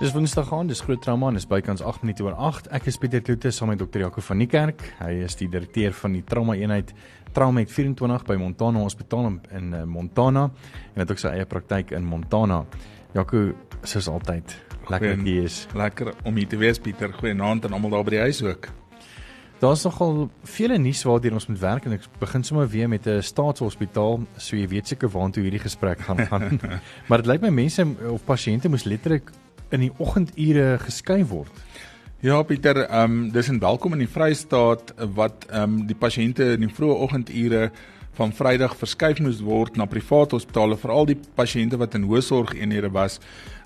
Dis Woensdag gaan, dis groot trauma en dis bykans 8 minute oor 8. Ek is Pieter Kloete saam met dokter Jaco van die Kerk. Hy is die direkteur van die trauma eenheid Trauma 24 by Montana Hospitaal in, in uh, Montana en het ook sy eie praktyk in Montana. Jaco, soos altyd, lekker dat jy is. Lekker om hier te wees Pieter. Goeienaand aan almal daar by die huis ook. Daar's nogal vele nuus waartoe ons moet werk en ek begin sommer weer met 'n staatshospitaal, so jy weet seker waartoe hierdie gesprek gaan gaan. maar dit lyk my mense of pasiënte moes letterlik in die oggendure geskei word. Ja Pieter, ehm um, dis 'n welkom in die Vrystaat wat ehm um, die pasiënte in die vroeë oggendure van Vrydag verskuif moes word na private hospitale, veral die pasiënte wat in hoë sorgeenhede was.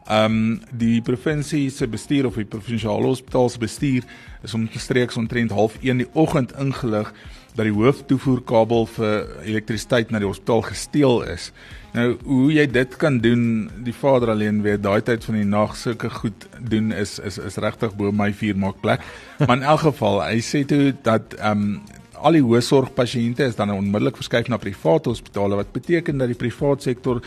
Ehm um, die provinsie se bestuur of die provinsiale hospitaal se bestuur is omstreeks omtrent 0.30 die oggend ingelig dat die hooftoevoerkabel vir elektrisiteit na die hospitaal gesteel is. Nou hoe jy dit kan doen, die Vader alleen weet, daai tyd van die nag sulke goed doen is is is regtig bo my vuur maak plek. Maar in elk geval, hy sê toe dat ehm um, al die hoësorgpasiënte is dan onmiddellik verskuif na private hospitale wat beteken dat die private sektor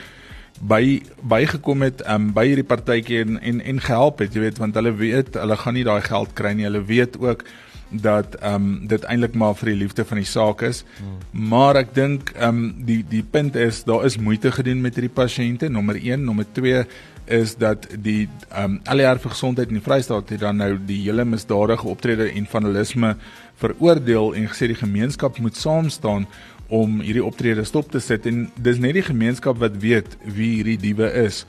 by bygekom het um, by hierdie partytjie en, en en gehelp het jy weet want hulle weet hulle gaan nie daai geld kry nie hulle weet ook dat ehm um, dit eintlik maar vir die liefde van die saak is. Hmm. Maar ek dink ehm um, die die punt is daar is moeite gedoen met hierdie pasiënte. Nommer 1, nommer 2 is dat die ehm um, ALR vir gesondheid in die Vrystaat het dan nou die hele misdadige optrede en vandalisme veroordeel en gesê die gemeenskap moet saam staan om hierdie optrede stop te sit en dis net die gemeenskap wat weet wie hierdie diewe is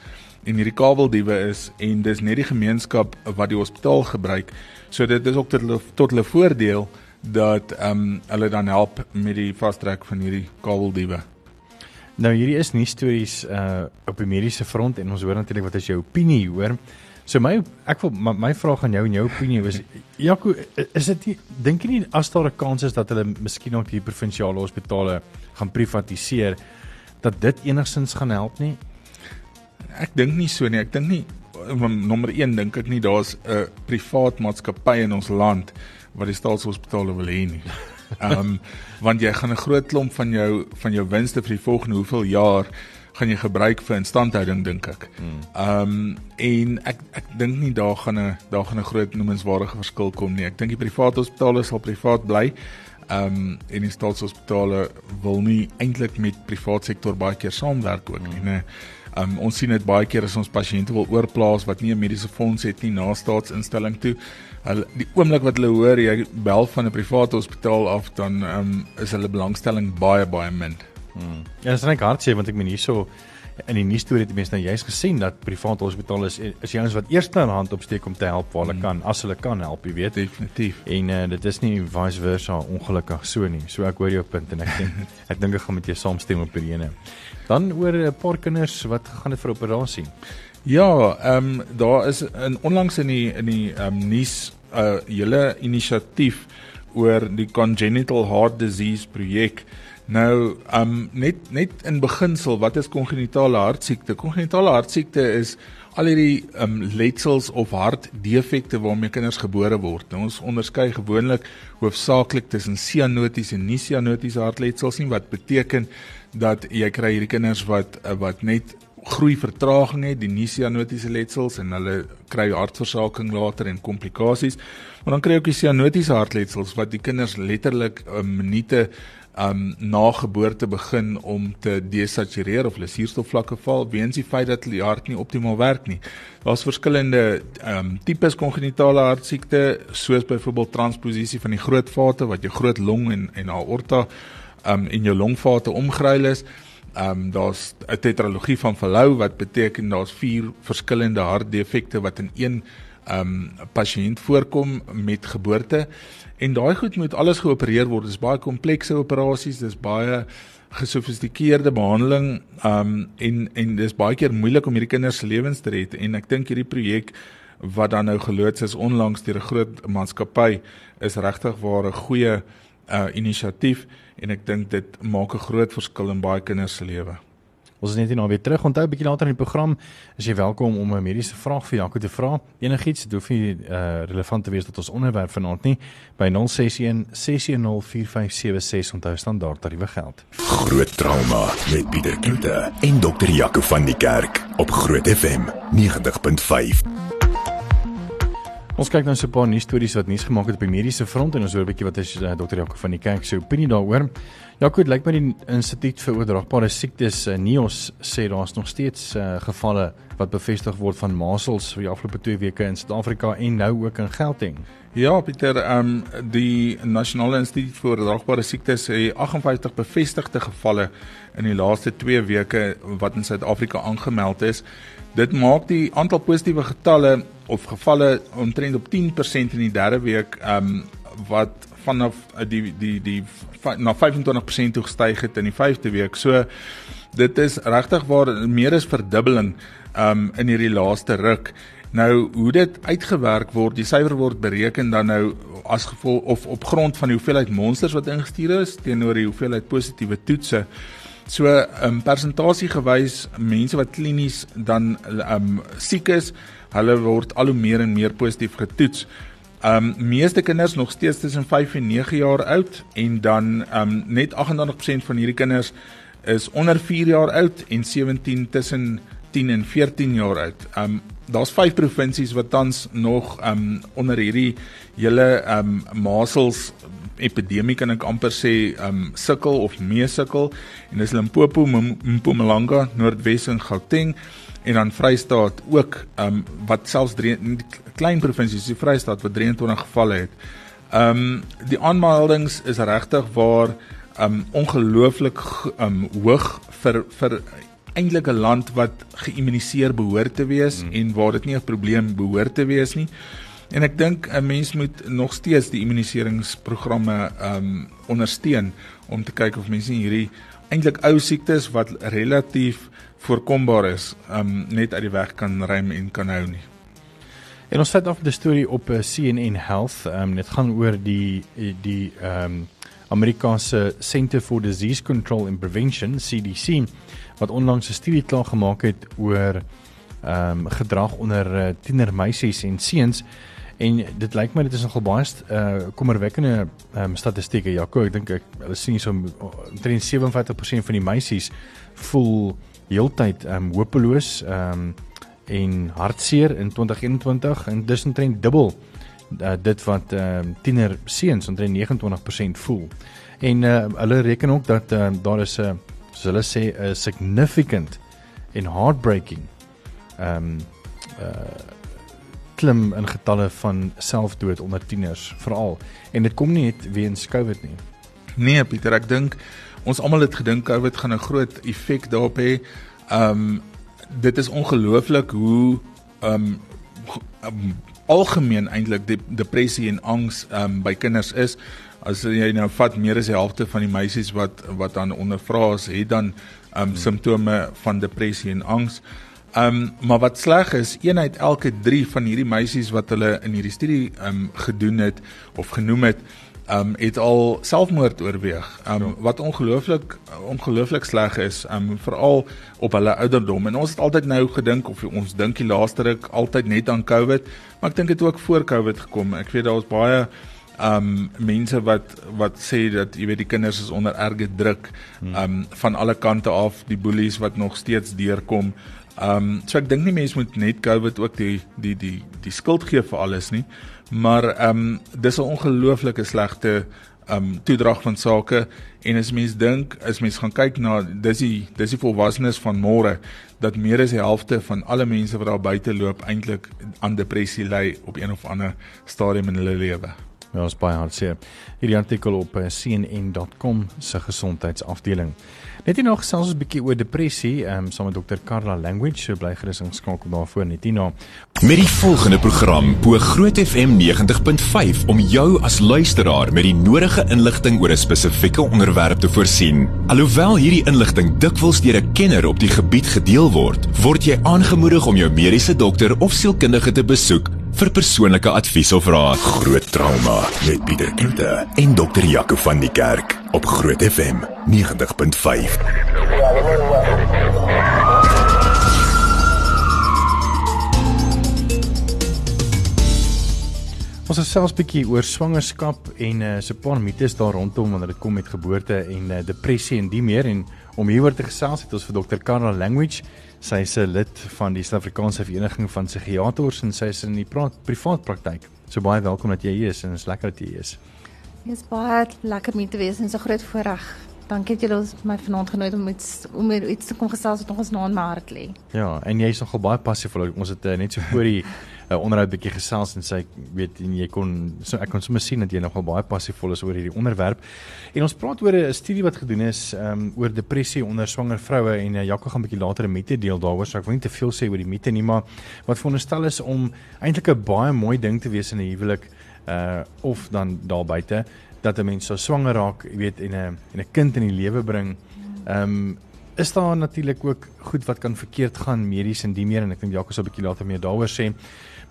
en hierdie kabeldiewe is en dis net die gemeenskap wat die hospitaal gebruik. So dit is ook tot hulle tot hulle voordeel dat ehm um, hulle dan help met die vastrek van hierdie kabeldiewe. Nou hierdie is nie stories uh op die mediese front en ons hoor natuurlik wat is jou opinie hoor. So my ek wil my, my vraag aan jou en jou opinie is Jaco is dit dink jy nie as daar 'n kans is dat hulle miskien ook die provinsiale hospitale gaan privatiseer dat dit enigstens gaan help nie? Ek dink nie so nie. Ek dink nie nommer 1 dink ek nie daar's 'n privaat maatskappy in ons land wat die staatshospitale wil hê nie. Ehm um, want jy gaan 'n groot klomp van jou van jou winste vir die volgende hoeveel jaar gaan jy gebruik vir instandhouding dink ek. Hmm. Ehm um, en ek ek dink nie daar gaan 'n daar gaan 'n groot noemenswaardige verskil kom nie. Ek dink die private hospitale sal privaat bly. Ehm um, en die staatshospitale wil nie eintlik met privaat sektor baie keer saamwerk ook nie, hmm. nee. Um, ons sien dit baie keer as ons pasiënte wil oorplaas wat nie 'n mediese fonds het nie na staatsinstelling toe. Hulle die oomblik wat hulle hoor jy bel van 'n private hospitaal af dan um, is hulle belangstelling baie baie min. Hmm. Ja, dit is net hartseer want ek meen hierso in die nuus storie het mense nou juist gesien dat private hospitale is is die ouens wat eerste aan hand opsteek om te help waar hulle hmm. kan as hulle kan help, jy weet. Definitief. En uh, dit is nie vice versa ongelukkig so nie. So ek hoor jou punt en ek dink ek dink ek gaan met jou saamstem op hierdie ene. Dan oor 'n paar kinders wat gaan dit vir operasie. Ja, ehm um, daar is 'n onlangs in die in die ehm um, nuus uh, hele inisiatief oor die congenital heart disease projek. Nou, um, net net in beginsel, wat is kongenitale hartsiekte? Kongenitale hartsiekte is al hierdie um, letsels of hartdefekte waarmee kinders gebore word. Nou, ons onderskei gewoonlik hoofsaaklik tussen cyanotiese en nie cyanotiese hartletsels nie wat beteken dat jy kry hierdie kinders wat wat net groei vertraging het, die nie-cyanotiese letsels en hulle kry hartversaking later en komplikasies. Maar dan kry ook die cyanotiese hartletsels wat die kinders letterlik um, minute um na geboorte begin om te desatureer of hulle suurstofvlakke val weens die feit dat die hart nie optimaal werk nie. Daar's verskillende um tipes kongenitale hartsiekte soos byvoorbeeld transposisie van die groot vate wat jou groot long en en aorta um en jou longvate omgeruil is. Um daar's 'n tetralogie van Verlou wat beteken daar's vier verskillende hartdefekte wat in een um pasiënt voorkom met geboorte. En daai goed moet alles geopereer word. Dit is baie komplekse operasies, dis baie gesofistikeerde behandeling um en en dis baie keer moeilik om hierdie kinders se lewens te red. En ek dink hierdie projek wat dan nou geloods is onlangs deur 'n groot maatskappy is regtig waar 'n goeie uh inisiatief en ek dink dit maak 'n groot verskil in baie kinders se lewe. Ons is net hier nou weer terug. Onthou 'n bietjie later in die program is jy welkom om 'n mediese vraag vir Jaco te vra. Enigiets, dit hoef nie uh, relevant te wees tot ons onderwerp vanaand nie. By 061 610 4576 onthou standaard tariewe geld. Groot trauma met Pieter Kloete en dokter Jaco van die Kerk op Groot FM 90.5. Ons kyk nou so 'n paar nuus stories wat nuus gemaak het op die mediese front en ons hoor 'n bietjie wat is uh, dokter Jaco van die Kerk se opinie daaroor. Jaco, dit lyk my die Instituut vir Oordraagbare Siektes uh, NIOS sê daar's nog steeds uh, gevalle wat bevestig word van masels vir die afgelope 2 weke in Suid-Afrika en nou ook in Gauteng. Ja, Pieter, ehm um, die Nasionale Instituut vir Oordraagbare Siektes het 58 bevestigde gevalle in die laaste 2 weke wat in Suid-Afrika aangemeld is. Dit maak die aantal positiewe getalle of gevalle omtrent op 10% in die derde week ehm um, wat vanaf uh, die die die na 25% toe gestyg het in die vyfde week. So dit is regtig waar meer as verdubbeling ehm um, in hierdie laaste ruk. Nou hoe dit uitgewerk word, die syfer word bereken dan nou as gevolg of op grond van die hoeveelheid monsters wat ingestuur is teenoor die hoeveelheid positiewe toetse. So 'n um, persentasie gewys mense wat klinies dan um siek is, hulle word al hoe meer en meer positief getoets. Um meeste kinders nog steeds tussen 5 en 9 jaar oud en dan um net 88% van hierdie kinders is onder 4 jaar oud en 17 tussen 10 en 14 jaar oud. Um daar's 5 provinsies wat tans nog um onder hierdie hele um masels epidemie kan ek amper sê um sukkel of mee sukkel en dis Limpopo, Mpumalanga, Noordwes en Gauteng en dan Vrystaat ook um wat selfs drie klein provinsies die Vrystaat wat 23 gevalle het. Um die aanmeldings is regtig waar um ongelooflik um hoog vir vir eintlik 'n land wat geïmmuniseer behoort te wees hmm. en waar dit nie 'n probleem behoort te wees nie. En ek dink 'n mens moet nog steeds die immuniseringsprogramme ehm um, ondersteun om te kyk of mense hierdie eintlik ou siektes wat relatief voorkombaar is, ehm um, net uit die weg kan ruim en kan hou nie. En ons sit af die storie op eh, CNN Health. Ehm um, dit gaan oor die die ehm um, Amerikaanse Center for Disease Control and Prevention, CDC, wat onlangs 'n studie klaar gemaak het oor ehm um, gedrag onder uh, tienermeisies en seuns en dit lyk my dit is nogal baie uh, kommerwekkende um, statistieke Jaco ek dink ek hulle sien so omtrent 57% van die meisies voel heeltyd um, hopeloos um, en hartseer in 2021 en dis omtrent dubbel uh, dit wat um, tiener seuns omtrent 29% voel. En uh, hulle reken ook dat uh, daar is 'n uh, soos hulle sê 'n significant en heartbreaking ehm um, uh klim in getalle van selfdood onder tieners veral en dit kom nie net weens COVID nie. Nee Pieter, ek dink ons almal het gedink COVID gaan 'n groot effek daarop hê. Um dit is ongelooflik hoe um, um algemeen eintlik depressie en angs um by kinders is. As jy nou vat meer as die helfte van die meisies wat wat dan ondervra is, het dan um simptome van depressie en angs. Ehm um, maar wat sleg is, een uit elke 3 van hierdie meisies wat hulle in hierdie studie ehm um, gedoen het of genoem het, ehm um, het al selfmoord oorweeg. Ehm um, wat ongelooflik ongelooflik sleg is, ehm um, veral op hulle ouderdom. En ons het altyd nou gedink of ons dink die laaste ruk altyd net aan COVID, maar ek dink dit ook voor COVID gekom. Ek weet daar was baie um mense wat wat sê dat jy weet die kinders is onder erge druk um van alle kante af die boelies wat nog steeds deurkom um, so ek dink nie mense moet net COVID ook die die die die skuld gee vir alles nie. Maar um, dis 'n ongelooflike slegte um, toedrag van sake en as mens dink, as mens gaan kyk na dis die dis die volwassenes van môre dat meer as die helfte van alle mense wat daar buite loop eintlik aan depressie ly op een of ander stadium in hulle lewe. Ja, ons baie hartseer. Hierdie artikel op eh, cnn.com se gesondheidsafdeling. Net hier nog selfs 'n bietjie oor depressie, ehm um, saam met dokter Carla Language, so bly gerus ingeskakel daarvoor net hierna. Met die volgende program bo Groot FM 90.5 om jou as luisteraar met die nodige inligting oor 'n spesifieke onderwerp te voorsien. Alhoewel hierdie inligting dikwels deur 'n kenner op die gebied gedeel word, word jy aangemoedig om jou mediese dokter of sielkundige te besoek vir persoonlike advies of raad. Groot trauma met Pieter Kloete en dokter Jaco van die Kerk op Groot FM 90.5. Ons het selfs bietjie oor swangerskap en uh, so 'n paar mites daar rondom wanneer dit kom met geboorte en uh, depressie en die meer en om hieroor te gesels het ons vir Dr. Karla Language. Sy is 'n lid van die Suid-Afrikaanse Vereniging van Psigiaters en sy is in die privaat praktyk. So baie welkom dat jy hier is en is lekker dat jy hier is. Dit is baie lekker om te wees en so groot voorreg. Dankie dat julle my vanaand genooi het om iets om iets te kom gesels wat ons na in my hart lê. Ja, en jy is nogal baie passief. Ons het uh, net so voor die uh, onderhoud bietjie gesels en sy weet en jy kon so ek kon sommer sien dat jy nogal baie passievol is oor hierdie onderwerp. En ons praat oor 'n studie wat gedoen is um, oor depressie onder swanger vroue en uh, Jaco gaan bietjie later 'n mite deel daaroor, so ek wil nie te veel sê oor die mite nie, maar wat veronderstel is om eintlik 'n baie mooi ding te wees in 'n huwelik uh of dan daar buite dat 'n mens so swanger raak, jy weet, en 'n en 'n kind in die lewe bring. Ehm um, is daar natuurlik ook goed wat kan verkeerd gaan medies en die meer en ek dink Jacques sal 'n bietjie later meer daaroor sê.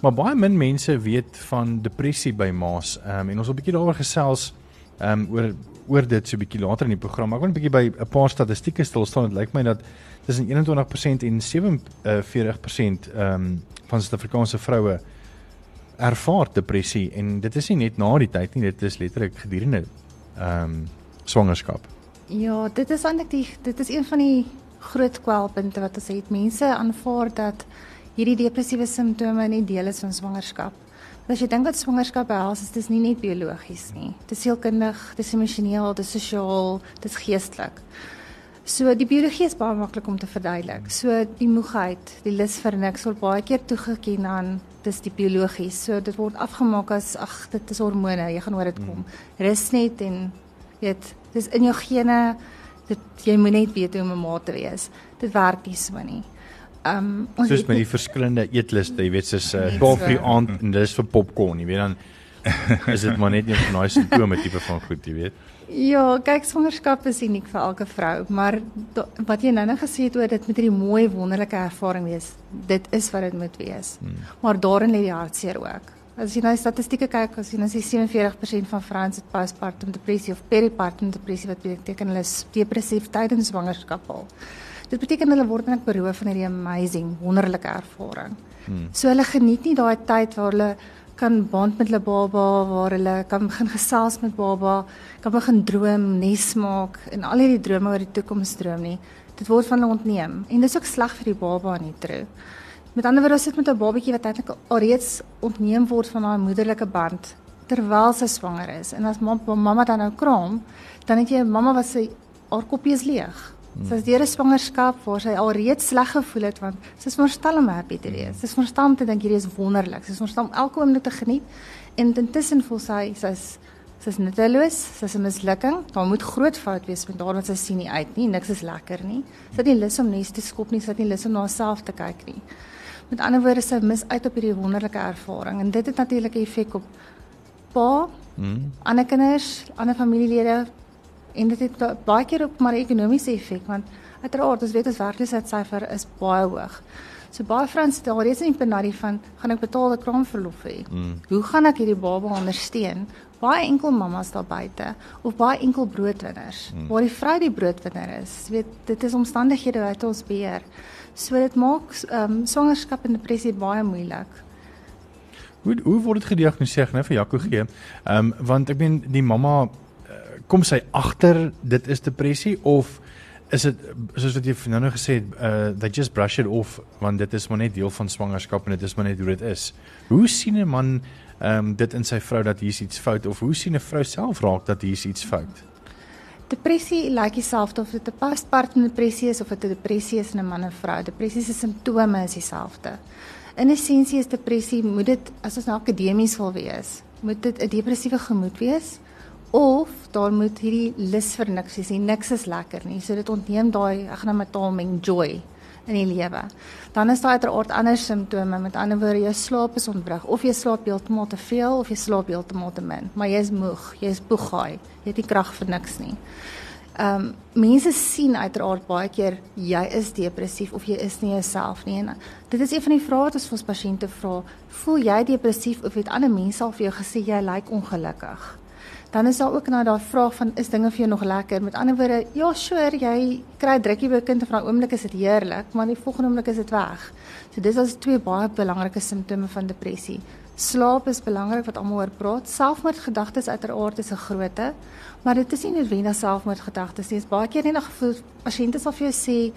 Maar baie min mense weet van depressie by ma's. Ehm um, en ons wil 'n bietjie daaroor gesels ehm um, oor oor dit so 'n bietjie later in die program. Ek wil 'n bietjie by 'n paar statistieke stil staan. Dit lyk my dat tussen 21% en 47% ehm um, van Suid-Afrikaanse vroue ervaar depressie en dit is nie net na die tyd nie, dit is letterlik gedurende ehm um, swangerskap. Ja, dit is eintlik die dit is een van die groot kwelpunte wat ons het. Mense aanvaar dat hierdie depressiewe simptome nie deel is van swangerskap. Maar as jy dink dat swangerskap behels, is dit nie net biologies nie. Dit is sielkundig, dit is emosioneel, dit is sosiaal, dit is geestelik. So die biologie is baie maklik om te verduidelik. So die moegheid, die lus vir niks word baie keer toegeken aan dis die biologies. So dit word afgemaak as ag dit is hormone, jy gaan oor dit kom. Mm. Rus net en weet, dis in jou gene. Dit jy moet net weet hoe om 'n ma te wees. Dit werk nie so nie. Ehm um, ons Soos met die verskillende eetluste, jy weet, soos 'n uh, 12 vir aand en dis vir popcorn, jy weet dan is dit maar net nie 'n nice simptome tipe van goed, jy weet. Ja, kyk swangerskap is uniek vir elke vrou, maar do, wat jy nou-nou gesê het oor dit met hierdie mooi wonderlike ervaring wees, dit is wat dit moet wees. Hmm. Maar daarin lê die hartseer ook. As jy die statistieke kyk, as jy nou sê 47% van vrouens het postpartum depressie of peripartum depressie wat beteken hulle is depressief tydens swangerskap al. Dit beteken hulle word net beroof van hierdie amazing, wonderlike ervaring. Hmm. So hulle geniet nie daai tyd waar hulle kan bond met hulle baba waar hulle kan begin gesels met baba, kan begin droom, nes maak en al hierdie drome oor die toekoms droom nie. Dit word van hulle ontneem en dit is ook sleg vir die baba nie trou. Met ander woorde, as dit met 'n babatjie wat eintlik alreeds ontneem word van haar moederlike band terwyl sy swanger is en as mamma dan nou kraam, dan het jy 'n mamma wat sy haar koppie is leeg. Sy is deur 'n swangerskap waar sy al reeds sleg gevoel het want sy is verstel om happy te wees. Sy is verstel om te dink hierdie is wonderlik. Sy is verstel om elke oomblik te geniet en intussen voel sy sy's sy's nutteloos, sy's 'n mislukking. Daar moet groot fout wees met haar want sy sien nie uit nie. Niks is lekker nie. Sy het nie lus om nes te skop nie. Sy het nie lus om na haarself te kyk nie. Met ander woorde sy mis uit op hierdie wonderlike ervaring en dit het natuurlik 'n effek op pa, mm. ander kinders, ander familielede, en dit het baie keer op maar ekonomiese effek want uiteraard ons weet ons werkloosheidsyfer is baie hoog. So baie vrouens het alreeds in penari van gaan ek betaalde kraamverlof hê. Mm. Hoe gaan ek hierdie baba ondersteun? Baie enkel mammas daar buite of baie enkel broodwinners mm. waar die vrou die broodwinner is. Jy weet dit is omstandighede wat ons beheer. So dit maak ehm um, swangerskap en depressie baie moeilik. Hoe hoe word dit gediagnoseer net vir Jaco gee? Ehm um, want ek meen die mamma kom sy agter dit is depressie of is dit soos wat jy nou nou gesê het uh they just brush it off want dit is maar net deel van swangerskap en dit is maar net hoe dit is. Hoe sien 'n man ehm um, dit in sy vrou dat hier iets fout of hoe sien 'n vrou self raak dat hier iets fout? Depressie lyk like dieselfde of dit 'n postpartum depressie is of dit 'n depressie is in 'n man en vrou. Depressie se simptome is dieselfde. In essensie is depressie moet dit as ons nou akademies wil wees, moet dit 'n depressiewe gemoed wees of daar moet hierdie lus vir niks wees nie. Niks is lekker nie. So dit ontneem daai ek gaan nou met taal meng joy in die lewe. Dan is daar uiteraard ander simptome. Met ander woorde, jou slaap is ontbreek of jy slaap heeltemal te veel of jy slaap heeltemal te min. Maar jy is moeg, jy is poegaai. Jy het nie krag vir niks nie. Ehm um, mense sien uiteraard baie keer jy is depressief of jy is nie jouself nie. En dit is een van die vrae wat ons vir ons pasiënte vra. Voel jy depressief of het ander mense al vir jou gesê jy lyk ongelukkig? Dan is daar ook nou daai vraag van is dinge vir jou nog lekker? Met ander woorde, ja, sure, jy kry drukkie by 'n kind van 'n oomblik is dit heerlik, maar die volgende oomblik is dit weg. So dis as twee baie belangrike simptome van depressie. Slaap is belangrik wat almal oor praat. Selfmoordgedagtes uiteraard is 'n grootte, maar dit is nie noodwendig selfmoordgedagtes nie. Dit is baie keer net 'n gevoel pasiënte sal vir jou sê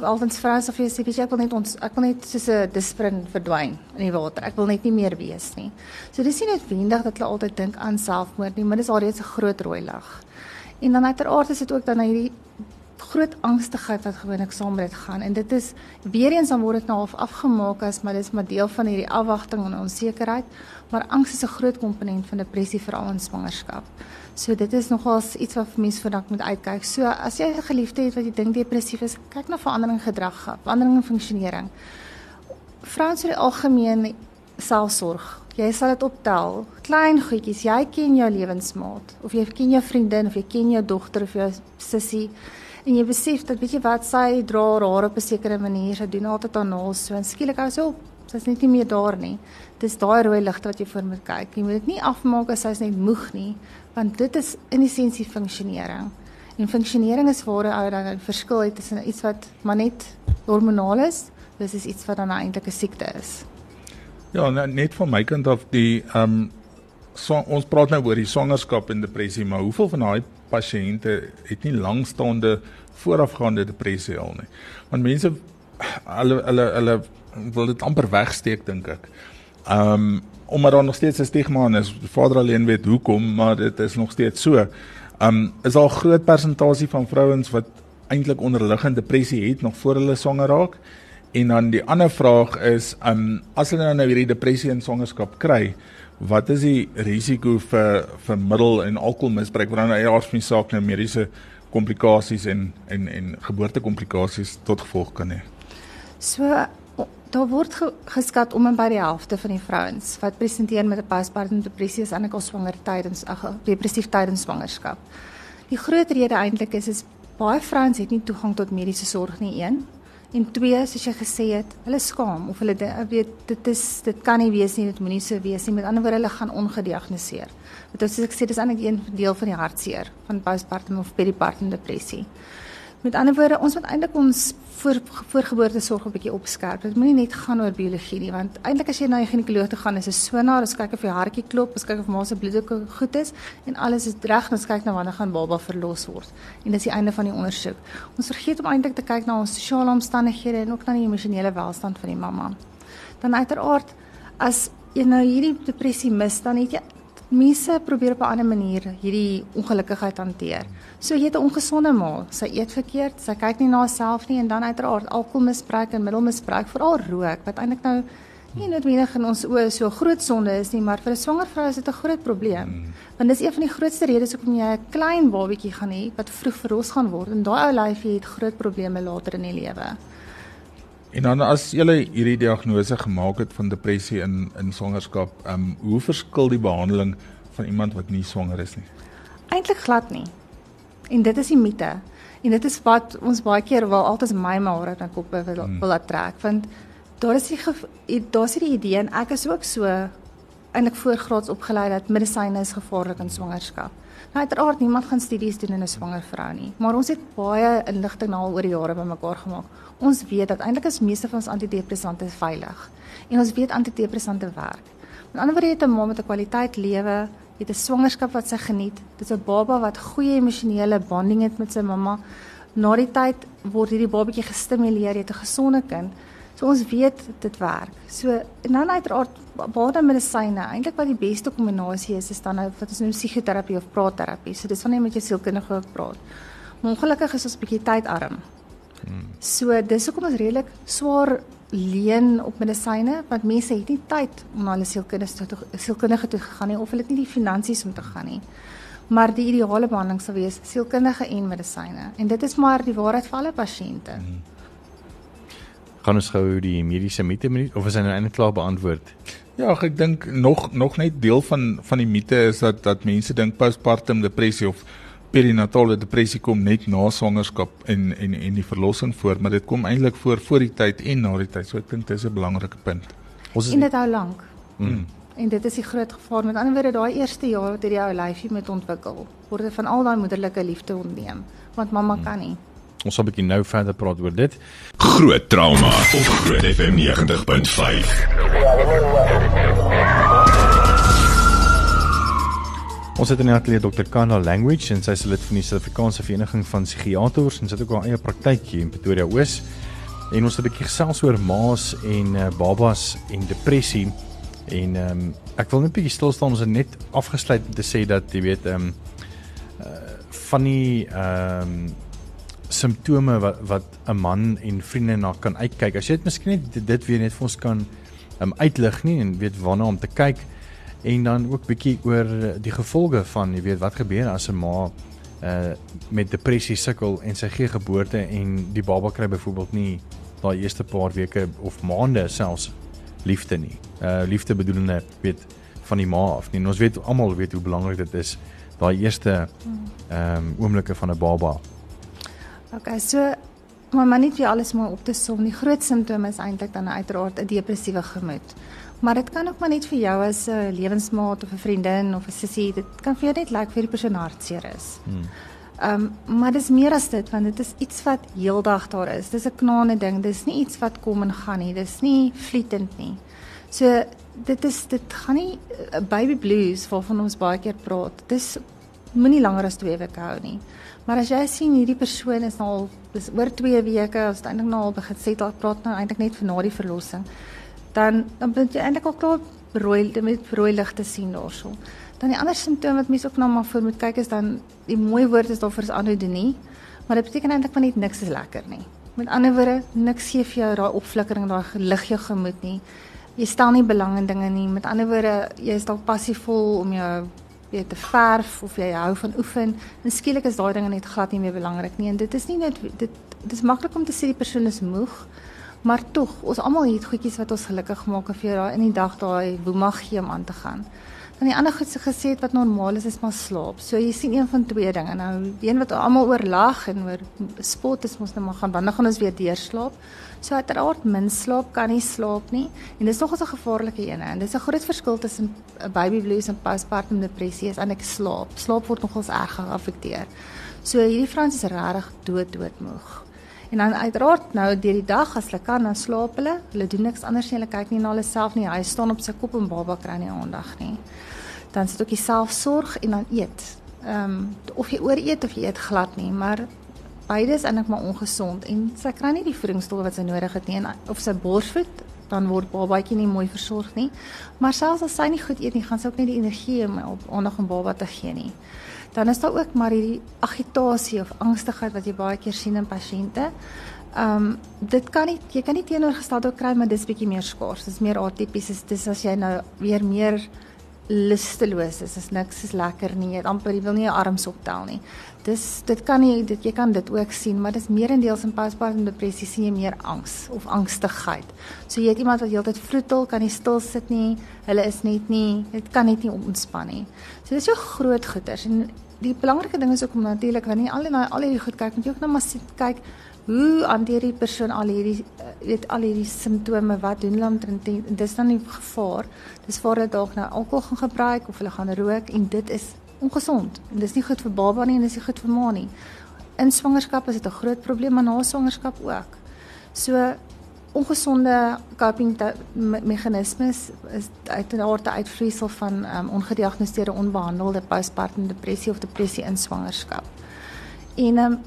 altens sal vir jou sê, weet jy, ek wil net ons ek wil net soos 'n disprin verdwyn in die water. Ek wil net nie meer wees nie. So dis nie noodwendig dat hulle altyd dink aan selfmoord nie, maar dis alreeds 'n groot rooi lig. En dan uiteraard is dit ook dan hierdie groot angstigheid wat gewoonlik saam met dit gaan en dit is weer eens dan word dit nou half afgemaak as maar dis maar deel van hierdie afwagting en onsekerheid maar angs is 'n groot komponent van depressie veral in swangerskap. So dit is nogals iets wat mense vandag moet uitkyk. So as jy 'n geliefde het wat jy dink depressief is, kyk na verandering in gedrag, verandering in funksionering. Vrouens in die algemeen selfsorg. Jy sal dit optel. Klein goedjies, jy ken jou lewensmaat of jy ken jou vriendin of jy ken jou dogter of jou sussie en jy besef dat weet jy wat sy dra haar op 'n sekere manier, sy doen altyd haar naels so en skielik hou sy op. Sy's net nie meer daar nie. Dis daai rooi ligte wat jy voor moet kyk. Jy moet dit nie afmaak as sy's net moeg nie, want dit is in essensie funksionering. En funksionering is waar ou dan 'n verskil het tussen iets wat maar net hormonaal is versus iets wat dan eintlik 'n siekte is. Ja, net van my kant af die ehm um, so, ons praat nou oor die swangerskap en depressie, maar hoeveel van daai pasiënte het nie langstaande voorafgaande depressie al nie. Want mense hulle hulle hulle wil dit amper wegsteek dink ek. Um omdat daar nog steeds 'n stigma is. Vader alleen weet hoekom, maar dit is nog steeds so. Um is al groot persentasie van vrouens wat eintlik onderliggende depressie het nog voor hulle swanger raak. En dan die ander vraag is um as hulle nou hierdie depressie in swangerskap kry, wat is die risiko vir vir middel en alkoholmisbruik wat dan eers van die saak nou mediese komplikasies en en en geboortekomplikasies tot gevolg kan hê. So daar word ge, geskat om en by die helfte van die vrouens wat presenteer met 'n postpartum depressie is eintlik al swanger tydens ag depressief tydens swangerskap. Die groot rede eintlik is is baie vrouens het nie toegang tot mediese sorg nie een En twee, soos jy gesê het, hulle skaam of hulle weet dit is dit kan nie wees nie, dit moenie so wees nie. Met ander woorde, hulle gaan ongediagnoseer. Want as ek sê dis eintlik een deel van die hartseer van postpartum of peripartum depressie. Met ander woorde, ons moet eintlik ons voor voorgeboortesorg 'n bietjie opskerp. Dit moenie net gaan oor biologie nie, want eintlik as jy na 'n ginekoloog toe gaan, is 'n sonaar, ons kyk of jou hartjie klop, ons kyk of ma se bloeddruk goed is en alles is reg, ons kyk na wanneer gaan baba verlos word. En dis die einde van die ondersoek. Ons vergeet om eintlik te kyk na ons sosiale omstandighede en ook na die emosionele welstand van die mamma. Dan uiteraard as jy nou hierdie depressie mis, dan het jy mense probeer op 'n ander manier hierdie ongelukkigheid hanteer. So jy het 'n ongesonde ma, sy eet verkeerd, sy kyk nie na haarself nie en dan uiteraard alkoholmisbruik en middelmisbruik, veral rook wat eintlik nou nie noodwendig in ons oë so groot sonde is nie, maar vir 'n swanger vrou is dit 'n groot probleem. Mm. Want dis een van die grootste redes hoekom jy 'n klein babatjie gaan hê wat vroeg verlos gaan word en daai ou lyfie het groot probleme later in die lewe. En dan as jy hierdie diagnose gemaak het van depressie in in swangerskap, ehm um, hoe verskil die behandeling van iemand wat nie swanger is nie? Eintlik glad nie. En dit is die mite. En dit is wat ons baie keer wil altyd my maar uit my kop wil hmm. wil laat trek want daar is die daar's die idee en ek is ook so eintlik voorgraads opgelei dat medisyne is gevaarlik in swangerskap. Nou uiteraard niemand gaan studies doen in 'n swanger vrou nie, maar ons het baie inligting nou al oor die jare bymekaar gemaak. Ons weet dat eintlik is meeste van ons antidepressante veilig en ons weet antidepressante werk. Met ander woorde, jy het 'n ma met 'n kwaliteit lewe, het 'n swangerskap wat sy geniet. Dit is 'n baba wat goeie emosionele bonding het met sy mamma. Na die tyd word hierdie babatjie gestimuleer, jy het 'n gesonde kind. So ons weet dit werk. So en dan uiteraard baie medisyne. Eintlik wat die beste kombinasie is is dan nou wat ons noem psigoterapie of praatterapie. So dis wanneer jy met jou sielkundige ook praat. Maar ongelukkig is ons bietjie tydarm. Hmm. So dis hoekom ons redelik swaar leen op medisyne want mense het nie tyd om na hulle sielkundige toe sielkundige toe gegaan nie of hulle het nie die finansies om te gaan nie. Maar die ideale behandeling sou wees sielkundige en medisyne. En dit is maar die waarheid vir alle pasiënte. Hmm gaan ons gou die mediese mite minuut of is hy nou eintlik klaar beantwoord? Ja, ek dink nog nog net deel van van die mite is dat dat mense dink postpartum depressie of perinatale depressie kom net na swangerskap en en en die verlossing voor, maar dit kom eintlik voor voor die tyd en na die tyd. So ek dink dit is 'n belangrike punt. Ons is En dit hou lank. Mm. En dit is die groot gevaar met ander woorde daai eerste jaar wat hierdie ou lyfie moet ontwikkel, word van al daai moederlike liefde ontneem, want mamma mm. kan nie. Ons sal 'n bietjie nou verder praat oor dit. Groot trauma op Groot FM 90.5. Ons het in die ateljee Dr. Kana Language en sy is lid van die Suid-Afrikaanse Vereniging van Psigiaters en sy het ook haar eie praktyk hier in Pretoria Oos. En ons het 'n bietjie gesels oor maas en uh, babas en depressie. En ehm um, ek wil net 'n bietjie stil staan ons het net afgesluit om te sê dat jy weet ehm um, uh, van die ehm um, simptome wat wat 'n man en vriende na kan uitkyk. As jy dit miskien net dit, weer net vir ons kan um, uitlig nie en weet waarna om te kyk en dan ook bietjie oor die gevolge van jy weet wat gebeur as 'n ma uh met depressie sukkel en sy gee geboorte en die baba kry byvoorbeeld nie daai eerste paar weke of maande selfs liefde nie. Uh liefde bedoelende weet van die ma af nie. En ons weet almal weet hoe belangrik dit is daai eerste ehm um, oomblikke van 'n baba. Okay, so maar maar nie vir alles maar op te som. Die groot simptome is eintlik dan uiteraard 'n depressiewe gemoed. Maar dit kan ook maar net vir jou as 'n lewensmaat of 'n vriendin of 'n sussie, dit kan vir jou net lyk like vir die persoon hartseer is. Hmm. Ehm um, maar dis meer as dit want dit is iets wat heeldag daar is. Dis 'n knaande ding. Dis nie iets wat kom en gaan nie. Dis nie vlietend nie. So dit is dit gaan nie uh, baby blues waarvan ons baie keer praat. Dis moenie langer as 2 weke hou nie. Maar as jy sien hierdie persoon is nou al dis oor 2 weke, ons het eintlik nou al begin sê dat praat nou eintlik net vir na die verlossing. Dan dan moet jy eintlik al klaar rooi met rooi ligte sien daarso. Dan die ander simptoom wat mense ook nou maar voor moet kyk is dan die mooi woord is daar vir anodonie, maar dit beteken eintlik van net niks is lekker nie. Met ander woorde, niks gee vir jou daai opflikkering, daai lig jou gemoed nie. Jy stel nie belang in dinge nie. Met ander woorde, jy is dalk passievol om jou weet te verf of jy hou van oefen en skielik is daai dinge net glad nie meer belangrik nie en dit is nie net dit dit is maklik om te sê die persoon is moeg maar tog ons almal het goedjies wat ons gelukkig maak of jy daai in die dag daai woemag gee om aan te gaan dan die ander goed se gesê het wat normaal is is maar slaap so jy sien een van twee dinge nou een wat almal oor lag en oor spot is mos nou maar gaan wanneer gaan ons weer deurslaap So uiteraard min slaap kan nie slaap nie en dis nogals 'n gevaarlike een en dis 'n groot verskil tussen baby blues en postpartum depressie is eintlik slaap. Slaap word nogals erg geaffekteer. So hierdie vrouens is regtig dood doodmoeg. En dan uiteraard nou deur die dag as hulle kan dan slaap hulle. Hulle doen niks anders nie. Hulle kyk nie na hulle self nie. Hy staan op sy kop en baba kry nie aandag nie. Dan sit ook die selfsorg en dan eet. Ehm um, of jy ooreet of jy eet glad nie, maar beide is eintlik maar ongesond en sy kry nie die voedingsstowwe wat sy nodig het nie en of sy borsvoed dan word babatjie nie mooi versorg nie. Maar selfs as sy nie goed eet nie, gaan sy ook nie die energie om op aandag aan baba te gee nie. Dan is daar ook maar hierdie agitasie of angstigheid wat jy baie keer sien in pasiënte. Ehm um, dit kan nie jy kan nie teenoorgestelde kry maar dis bietjie meer skaars. Dis meer atipies. Dis as jy nou weer meer lusteloos is. Is niks is lekker nie. Jy amper jy wil nie jou arms optel nie. Dis dit kan nie dit jy kan dit ook sien, maar dis meerendeels in postpartum depressie sien jy meer angs of angstigheid. So jy het iemand wat heeltyd vroetel, kan nie stil sit nie. Hulle is net nie, dit kan net nie ontspan nie. So dis so groot goeters en die belangrike ding is ook om natuurlik wanneer al die al hierdie goed kyk, moet jy ook nou maar sit kyk hoe hanteer die persoon al hierdie eh, weet al hierdie simptome? Wat doen hulle omtrent dis dan nie gevaar. Dis waar hulle dalk nou alkohol gaan gebruik of hulle gaan rook en dit is ongesond en dis nie goed vir baba nie en dis nie goed vir ma nie. In swangerskap is dit 'n groot probleem maar na swangerskap ook. So ongesonde coping meganismes is uit 'n aard uitvloeisel van um, ongediagnoseerde onbehandelde postpartum depressie of depressie in swangerskap. En um,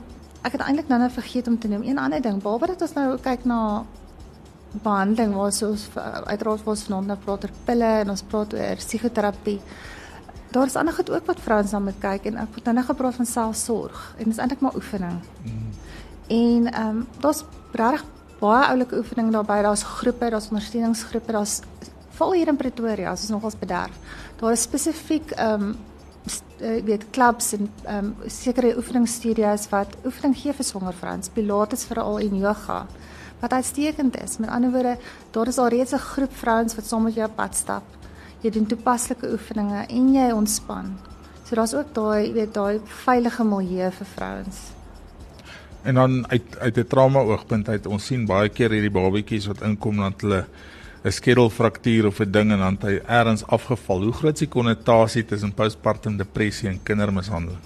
ek het eintlik nou net vergeet om te noem een ander ding. Behalwe dat ons nou kyk na behandeling waar ons uiteraard vir ons vanaand nou praat oor pille en ons praat oor psigoterapie daar is ander goed ook wat vrouens dan moet kyk en ek het nou net gepraat van selfsorg en dit is eintlik maar oefening. Mm. en ehm um, daar's regtig baie oulike oefening daarbey daar's groepe daar's ondersteuningsgroepe daar's val hier in Pretoria as ons nogals bederf daar is spesifiek ehm um, uh, weet clubs en ehm um, sekere oefeningsstudios wat oefening gee vir swanger vrouens, pilates veral en yoga wat uitstekend is. Met ander woorde, daar is al reeds 'n groep vrouens wat saam met jou pad stap. Jy doen toepaslike oefeninge en jy ontspan. So daar's ook daai weet daai veilige milieu vir vrouens. En dan uit uit 'n trauma oogpunt uit ons sien baie keer hierdie babatjies wat inkom dan hulle 'n skedelfraktuur of 'n ding en dan hy eers afgeval. Hoe groot is die konnotasie tussen postpartum depressie en kindermishandeling?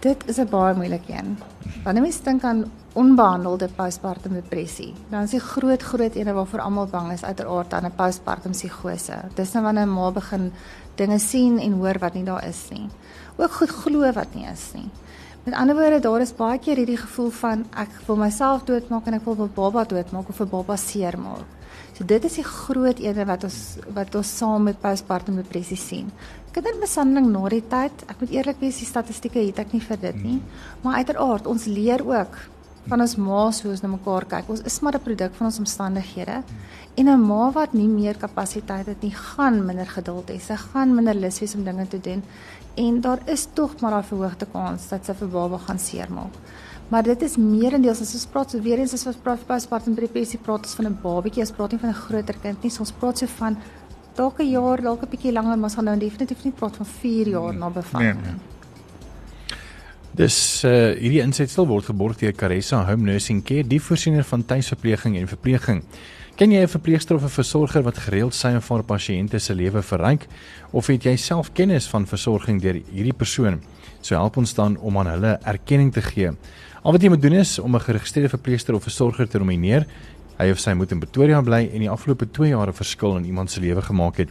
Dit is 'n baie moeilike een. Wanneer mens dink aan onbehandelde postpartum depressie, dan is die groot groot ene waarvoor almal bang is uiteraard aan 'n postpartum psigose. Dis nou wanneer 'n ma begin dinge sien en hoor wat nie daar is nie. Ook goed glo wat nie is nie. Met ander woorde, daar is baie keer hierdie gevoel van ek wil myself doodmaak en ek wil 'n baba doodmaak of 'n baba seermaak. So dit is die groot ene wat ons wat ons saam met postpartum depressie sien kindermishandeling na die tyd, ek moet eerlik wees, die statistieke het ek nie vir dit nie. Maar uiteraard, ons leer ook van ons ma's hoe ons na mekaar kyk. Ons is maar 'n produk van ons omstandighede. En 'n ma wat nie meer kapasiteit het nie, gaan minder geduld hê. Sy gaan minder lus hê om dinge te doen. En daar is tog maar 'n verhoogde kans dat sy vir baba gaan seermaak. Maar dit is meerendeels as ons praat so weer eens as ons praat pas part in depressie praat ons van 'n babatjie, ons praat nie van 'n groter kind nie. So ons praat so van dalk 'n jaar, dalk 'n bietjie langer, maar ons gaan nou definitief nie praat van 4 jaar na bevalling. Nee, nee. Dis uh hierdie insetsel word geborg deur Caressa Home Nursing Care, die voorsiener van tuisverpleging en verpleging. Ken jy 'n verpleegster of 'n versorger wat gereeld sy en haar pasiënte se lewe verryk of het jy self kennis van versorging deur hierdie persoon? So help ons dan om aan hulle erkenning te gee. Al wat jy moet doen is om 'n geregistreerde verpleegster of versorger te nomineer hy of sy moet in Pretoria bly en die afgelope 2 jaar 'n verskil in iemand se lewe gemaak het.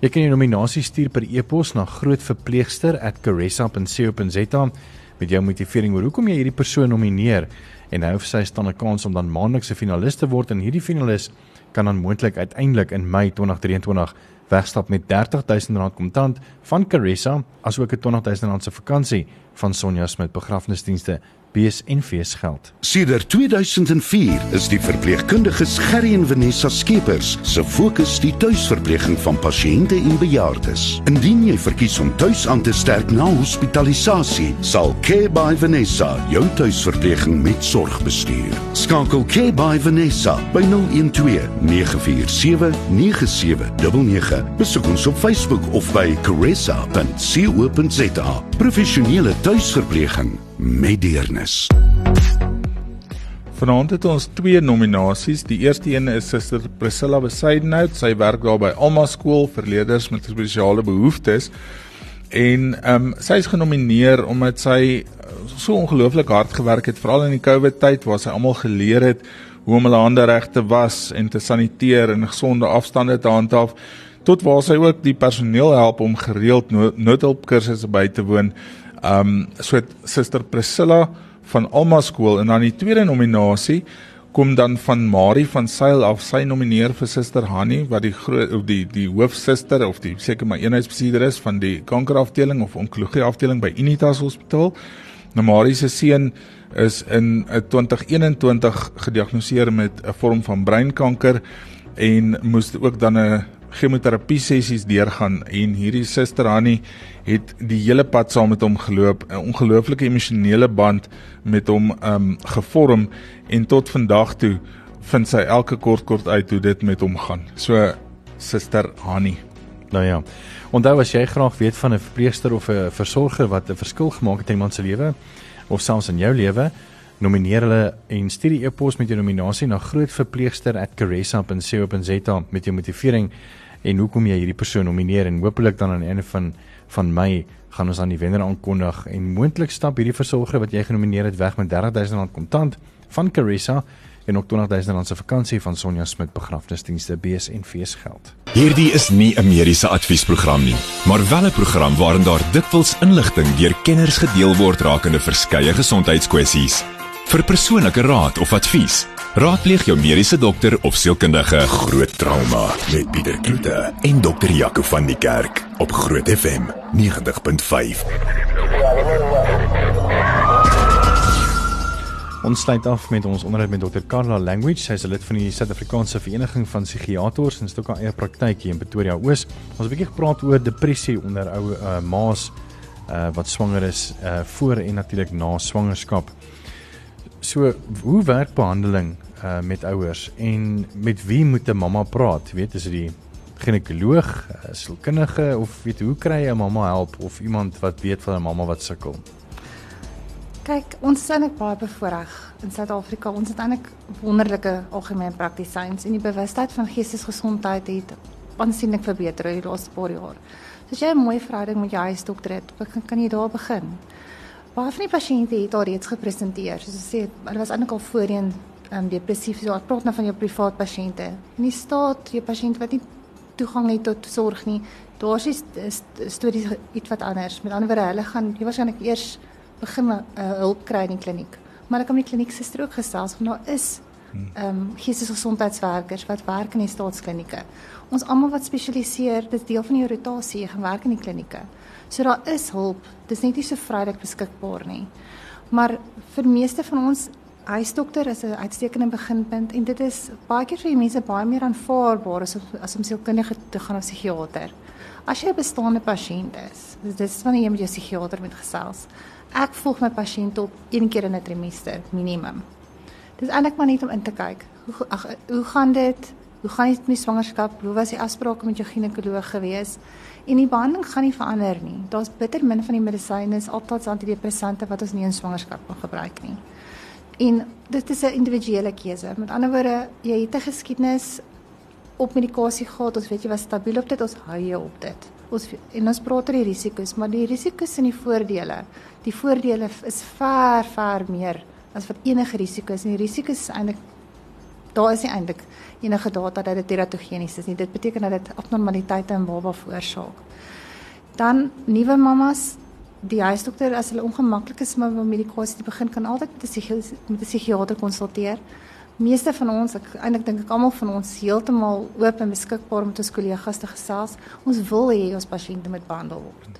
Jy kan jou nominasie stuur per e-pos na grootverpleegster@caressa.co.za met jou motivering oor hoekom jy hierdie persoon nomineer en hy of sy staan 'n kans om dan maandeliks 'n finalis te word en hierdie finalis kan dan moontlik uiteindelik in Mei 2023 wegstap met R30000 kontant van Caressa asook 'n R20000 se vakansie van Sonja Smit begrafnisdienste bees en feesgeld. Sedert 2004 is die verpleegkundiges Gerry en Vanessa Skeepers se fokus die tuisverpleging van pasiënte en bejaardes. Indien jy verkies om tuis aan te sterk na hospitalisasie, sal Care by Vanessa jou tuisverpleging met sorg bestuur. Skakel Care by Vanessa by 012 947 9799. Besoek ons op Facebook of by caressa.co.za. Professionele tuisverpleging met deernis. Vanaand het ons twee nominasies. Die eerste een is Suster Priscilla Besaidenhout. Sy werk daar by Alma Skool vir leerders met spesiale behoeftes. En ehm um, sy is genomineer omdat sy uh, so ongelooflik hard gewerk het veral in die COVID tyd waar sy almal geleer het hoe om hulle hande reg te was en te saniteer en gesonde afstande te handhaaf tot waar sy ook die personeel help om gereeld noodhulpkursusse by te woon Ehm um, so Suster Priscilla van Alma Skool en dan die tweede nominasie kom dan van Marie van Sail af. Sy nomineer vir Suster Hanni wat die groot of die die hoofsuster of die seker maar eenheidsbestuurder is van die kankerafdeling of onkologie afdeling by Unitas Hospitaal. Nou Marie se seun is in 2021 gediagnoseer met 'n vorm van breinkanker en moes ook dan 'n chemoterapie sessies deurgaan en hierdie suster Hanni het die hele pad saam met hom geloop, 'n ongelooflike emosionele band met hom um gevorm en tot vandag toe vind sy elke kort kort uit hoe dit met hom gaan. So suster Hanni. Nou ja. Onthou as jy graag weet van 'n verpleegster of 'n versorger wat 'n verskil gemaak het in iemand se lewe of selfs in jou lewe, nomineer hulle en stuur die e-pos met jou nominasie na grootverpleegster@caressa.co.za met jou motivering en hoekom jy hierdie persoon nomineer en hopelik dan aan die einde van van Mei gaan ons aan die wenner aankondig en moontlik stap hierdie versorger wat jy genomineer het weg met R30000 kontant van Caressa en ook R20000 se vakansie van Sonja Smit begrafnisdienste BS en feesgeld. Hierdie is nie 'n mediese adviesprogram nie, maar wel 'n program waarin daar dikwels inligting deur kenners gedeel word rakende verskeie gesondheidskwessies. Vir persoonlike raad of advies, raadpleeg jou mediese dokter of sielkundige. Groot trauma met Pieter Kloete en dokter Jaco van die Kerk op Groot FM 90.5. Ons sluit af met ons onderhoud met dokter Karla Language. Sy is 'n lid van die Suid-Afrikaanse Vereniging van Psigiaters en het ook 'n eie praktyk hier in Pretoria Oos. Ons het 'n bietjie gepraat oor depressie onder ou uh, ma's uh, wat swanger is uh, voor en natuurlik na swangerskap. So, hoe werk behandeling uh met ouers en met wie moet 'n mamma praat? Weet as dit die ginekoloog, uh, sielkundige of weet hoe kry jy 'n mamma help of iemand wat weet van 'n mamma wat sukkel? Kyk, ons is eintlik baie bevoordeel in Suid-Afrika. Ons het eintlik wonderlike algemene praktisyns en die bewustheid van geestesgesondheid het aansienlik verbeter in die laaste paar jaar. So as jy 'n mooi verhouding met jou huisdokter het, kan jy daar begin. Baie van die pasiënte het al reeds gepresenteer. Soos ek sê, hulle was eintlik al voorheen ehm um, depressief. So ek praat nou van jou privaat pasiënte. In die staat, jou pasiënt wat nie toegang het tot sorg nie. Daar's is stories iets wat anders. Met ander woorde, hulle gaan jy waarskynlik eers begin uh, hulp kry in die kliniek. Maar ek kom in die kliniek se strook gesels want daar is ehm um, geestesgesondheidswerkers wat werk in die staatsklinieke. Ons almal wat spesialiseer, dit is deel van die rotasie, jy gaan werk in die klinieke. So daar is hulp. Dis net nie so vrylik beskikbaar nie. Maar vir meeste van ons huisdokter is 'n uitstekende beginpunt en dit is baie keer vir die mense baie meer aanvaarbaar as as om sielkundige te gaan na psigiater. As jy 'n bestaande pasiënt is, dis dis wanneer jy met jou psigiater moet gesels. Ek volg my pasiënt op een keer in 'n trimester minimum. Dis eintlik maar net om in te kyk. Hoe ag hoe gaan dit? Hoe gaan dit met die swangerskap? Hoe was die afsprake met jou ginekoloog gewees? En die behandeling gaan nie verander nie. Daar's bitter min van die medisyne, althans antidepressante wat ons nie in swangerskap kan gebruik nie. En dit is 'n individuele keuse. Met ander woorde, jy het 'n geskiedenis op medikasie gehad, ons weet jy was stabiel op dit, ons hou jou op dit. Ons en ons praat oor die risiko's, maar die risiko's en die voordele. Die voordele is ver ver meer as wat enige risiko is. En die risiko's is eintlik daar is nie eintlik enige data dat dit teratogenies is nie. Dit beteken dat dit abnormaliteite in baba veroorsaak. Dan nuwe mamas die huisdokter as hulle ongemaklik is met medikasie te begin kan altyd met 'n met 'n psigiater konsulteer. Meeste van ons, ek eintlik dink ek almal van ons heeltemal oop en beskikbaar om met ons kollegas te gesels. Ons wil hê ons pasiënte moet behandel word.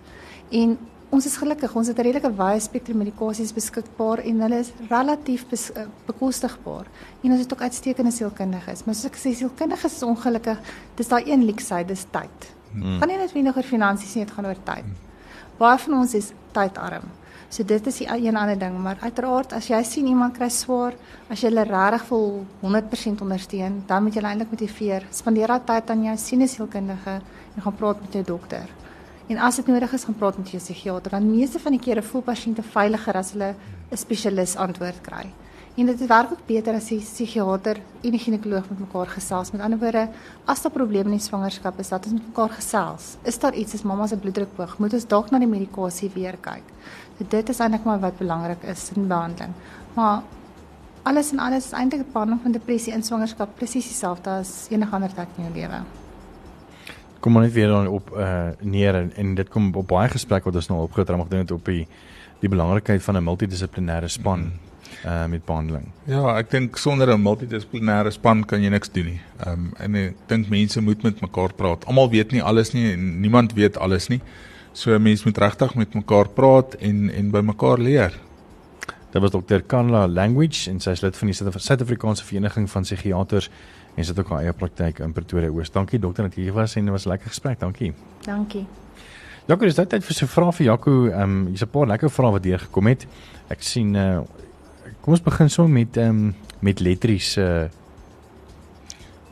En ons is gelukkig, ons het 'n redelike wye spektrum medikasies beskikbaar en hulle is relatief bes, uh, bekostigbaar. En ons het ook uitstekende sielkundiges. Maar soos ek sê, sielkundiges is ongelukkig, dis daai een leksy, dis tyd. Hmm. Gaan nie net wenig oor finansies nie, dit gaan oor tyd. Hmm. Baie van ons is tydarm. So dit is die een ander ding, maar uiteraard as jy sien iemand kry swaar, as jy hulle regtig vol 100% ondersteun, dan moet jy eintlik motiveer. Spandeer daai tyd aan jou sienesielkundige en gaan praat met jou dokter. En as dit nodig is, gaan praat met jou psigiater. Dan meeste van die kere voel pasiënte veiliger as hulle 'n spesialis antwoord kry. En dit werk ook beter as die psigiater en die ginekoloog met mekaar gesels. Met ander woorde, as daar probleme in die swangerskap is, dat ons met mekaar gesels. Is daar iets as mamma se bloeddruk hoog, moet ons dalk na die medikasie weer kyk. So dit is eintlik maar wat belangrik is in behandeling. Maar alles en alles is eintlik 'n behandeling van depressie in swangerskap presies dieselfde as enige ander tyd in jou lewe. Kom maar net weer dan op uh neer en, en dit kom op baie gesprekke wat ons nou opgetree het, dit op die die belangrikheid van 'n multidissiplinêre span. Mm uh met behandeling. Ja, ek dink sonder 'n multidissiplinêre span kan jy niks doen nie. Ehm um, en ek dink mense moet met mekaar praat. Almal weet nie alles nie en niemand weet alles nie. So mense moet regtig met mekaar praat en en by mekaar leer. Dit was dokter Kanla Language en sy is lid van die Suid-Afrikaanse Vereniging van Psigiaters en het ook haar eie praktyk in Pretoria Oos. Dankie dokter dat jy hier was en dit was 'n lekker gesprek. Dankie. Dankie. Jaco, dis tyd vir so 'n vraag vir Jaco. Ehm um, hier's 'n paar lekker vrae wat deur gekom het. Ek sien uh Kom ons begin so met ehm um, met letries uh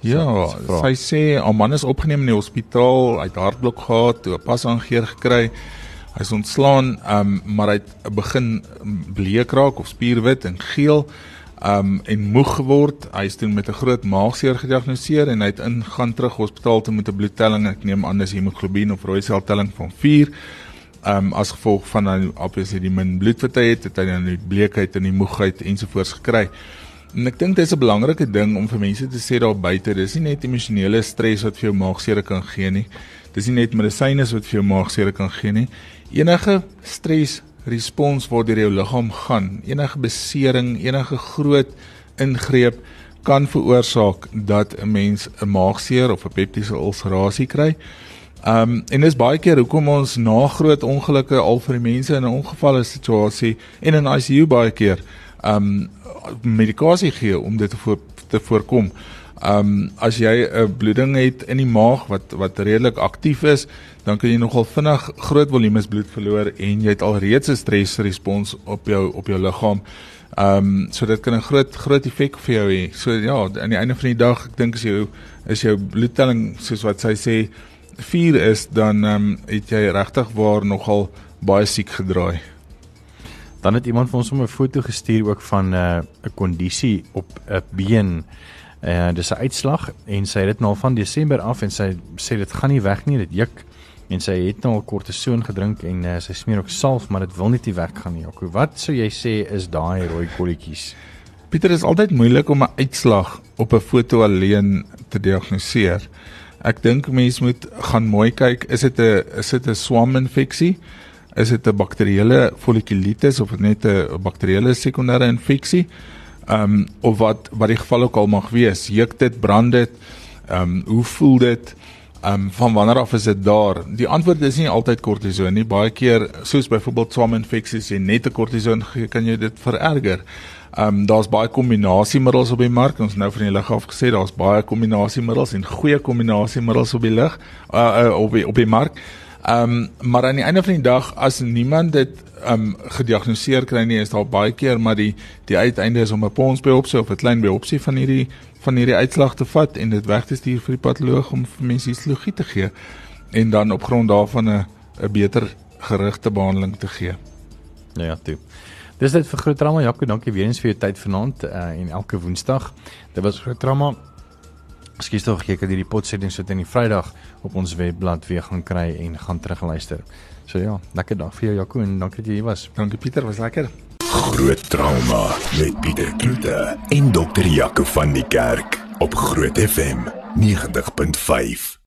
Ja, sy sê 'n man is opgeneem in die hospitaal, hy het hartblok gehad, toe 'n pas aangeheer gekry. Hy's ontslaan, ehm um, maar hy het begin bleek raak of spierwit en geel um en moeg geword. Hy is toe met 'n groot maagseer gediagnoseer en hy het ingaan terug hospitaal toe met 'n bloedtelling, ek neem aan dis hemoglobien of rooi seltelling van 4 um as gevolg van dan obviously die min bloed wat hy het, het hy dan die bleekheid en die moegheid ensovoorts gekry. En ek dink dit is 'n belangrike ding om vir mense te sê daar buite, dis nie net emosionele stres wat vir jou maagseer kan gee nie. Dis nie net medisyne wat vir jou maagseer kan gee nie. Enige stres respons waardeur jou liggaam gaan, enige besering, enige groot ingreep kan veroorsaak dat 'n mens 'n maagseer of 'n peptiese ulcerasie kry. Um, en dis baie keer hoekom ons na groot ongelukke al vir die mense in 'n ongevalle situasie en in ICU baie keer um, medikasie gee om dit te voor, te voorkom. Ehm um, as jy 'n bloeding het in die maag wat wat redelik aktief is, dan kan jy nogal vinnig groot volumes bloed verloor en jy het alreeds 'n stresrespons op jou op jou liggaam. Ehm um, so dit kan 'n groot groot effek vir jou hê. So ja, aan die einde van die dag, ek dink as jy is jou bloedtelling soos wat sy sê 4 is dan ehm um, het jy regtig waar nogal baie siek gedraai. Dan het iemand vir ons 'n foto gestuur ook van 'n uh, 'n kondisie op 'n been. En uh, dis 'n uitslag en sy het dit nou van Desember af en sy sê dit gaan nie weg nie, dit juk. en sy het nou al kortison gedrink en uh, sy smeer ook salf, maar dit wil net nie werk gaan nie. Jaco, wat sou jy sê is daai rooi kolletjies? Pieter is altyd moeilik om 'n uitslag op 'n foto alleen te diagnoseer. Ek dink mense moet gaan mooi kyk, is dit 'n is dit 'n swaminfeksie? Is dit 'n bakterieële folikulitis of net 'n bakterieële sekondêre infeksie? Ehm um, of wat wat die geval ook al mag wees, juk dit, brand dit, ehm um, hoe voel dit? Ehm um, van wanneer af is dit daar? Die antwoord is nie altyd kortison nie. Baie keer soos byvoorbeeld swaminfeksies en net 'n kortison kan jy dit vererger. Ehm um, daar's baie kombinasiemiddels op die mark. Ons nou van die lig af gesê daar's baie kombinasiemiddels en goeie kombinasiemiddels op die lig uh, uh op die, op die mark. Ehm um, maar aan die einde van die dag as niemand dit ehm um, gediagnoseer kry nie, is daar baie keer maar die die uiteinde is om 'n ponsbiopsie of 'n klein biopsie van hierdie van hierdie uitslag te vat en dit weg te stuur vir die patoloog om vir mense histologie te gee en dan op grond daarvan 'n 'n beter gerigte behandeling te gee. Ja, ja, toe. Dis dit vir groot drama Jaco, dankie weer eens vir jou tyd vanaand uh, en elke Woensdag. Dit was groot drama. Ekskuus tog, ek het hierdie potsetting so teen die Vrydag op ons webblad weer gaan kry en gaan terugluister. So ja, lekker dag vir jou Jaco en dankie dat jy hier was. Dankie Pieter, was lekker. Groot trauma met Pieter Kloete en dokter Jaco van die Kerk op Groot FM 90.5.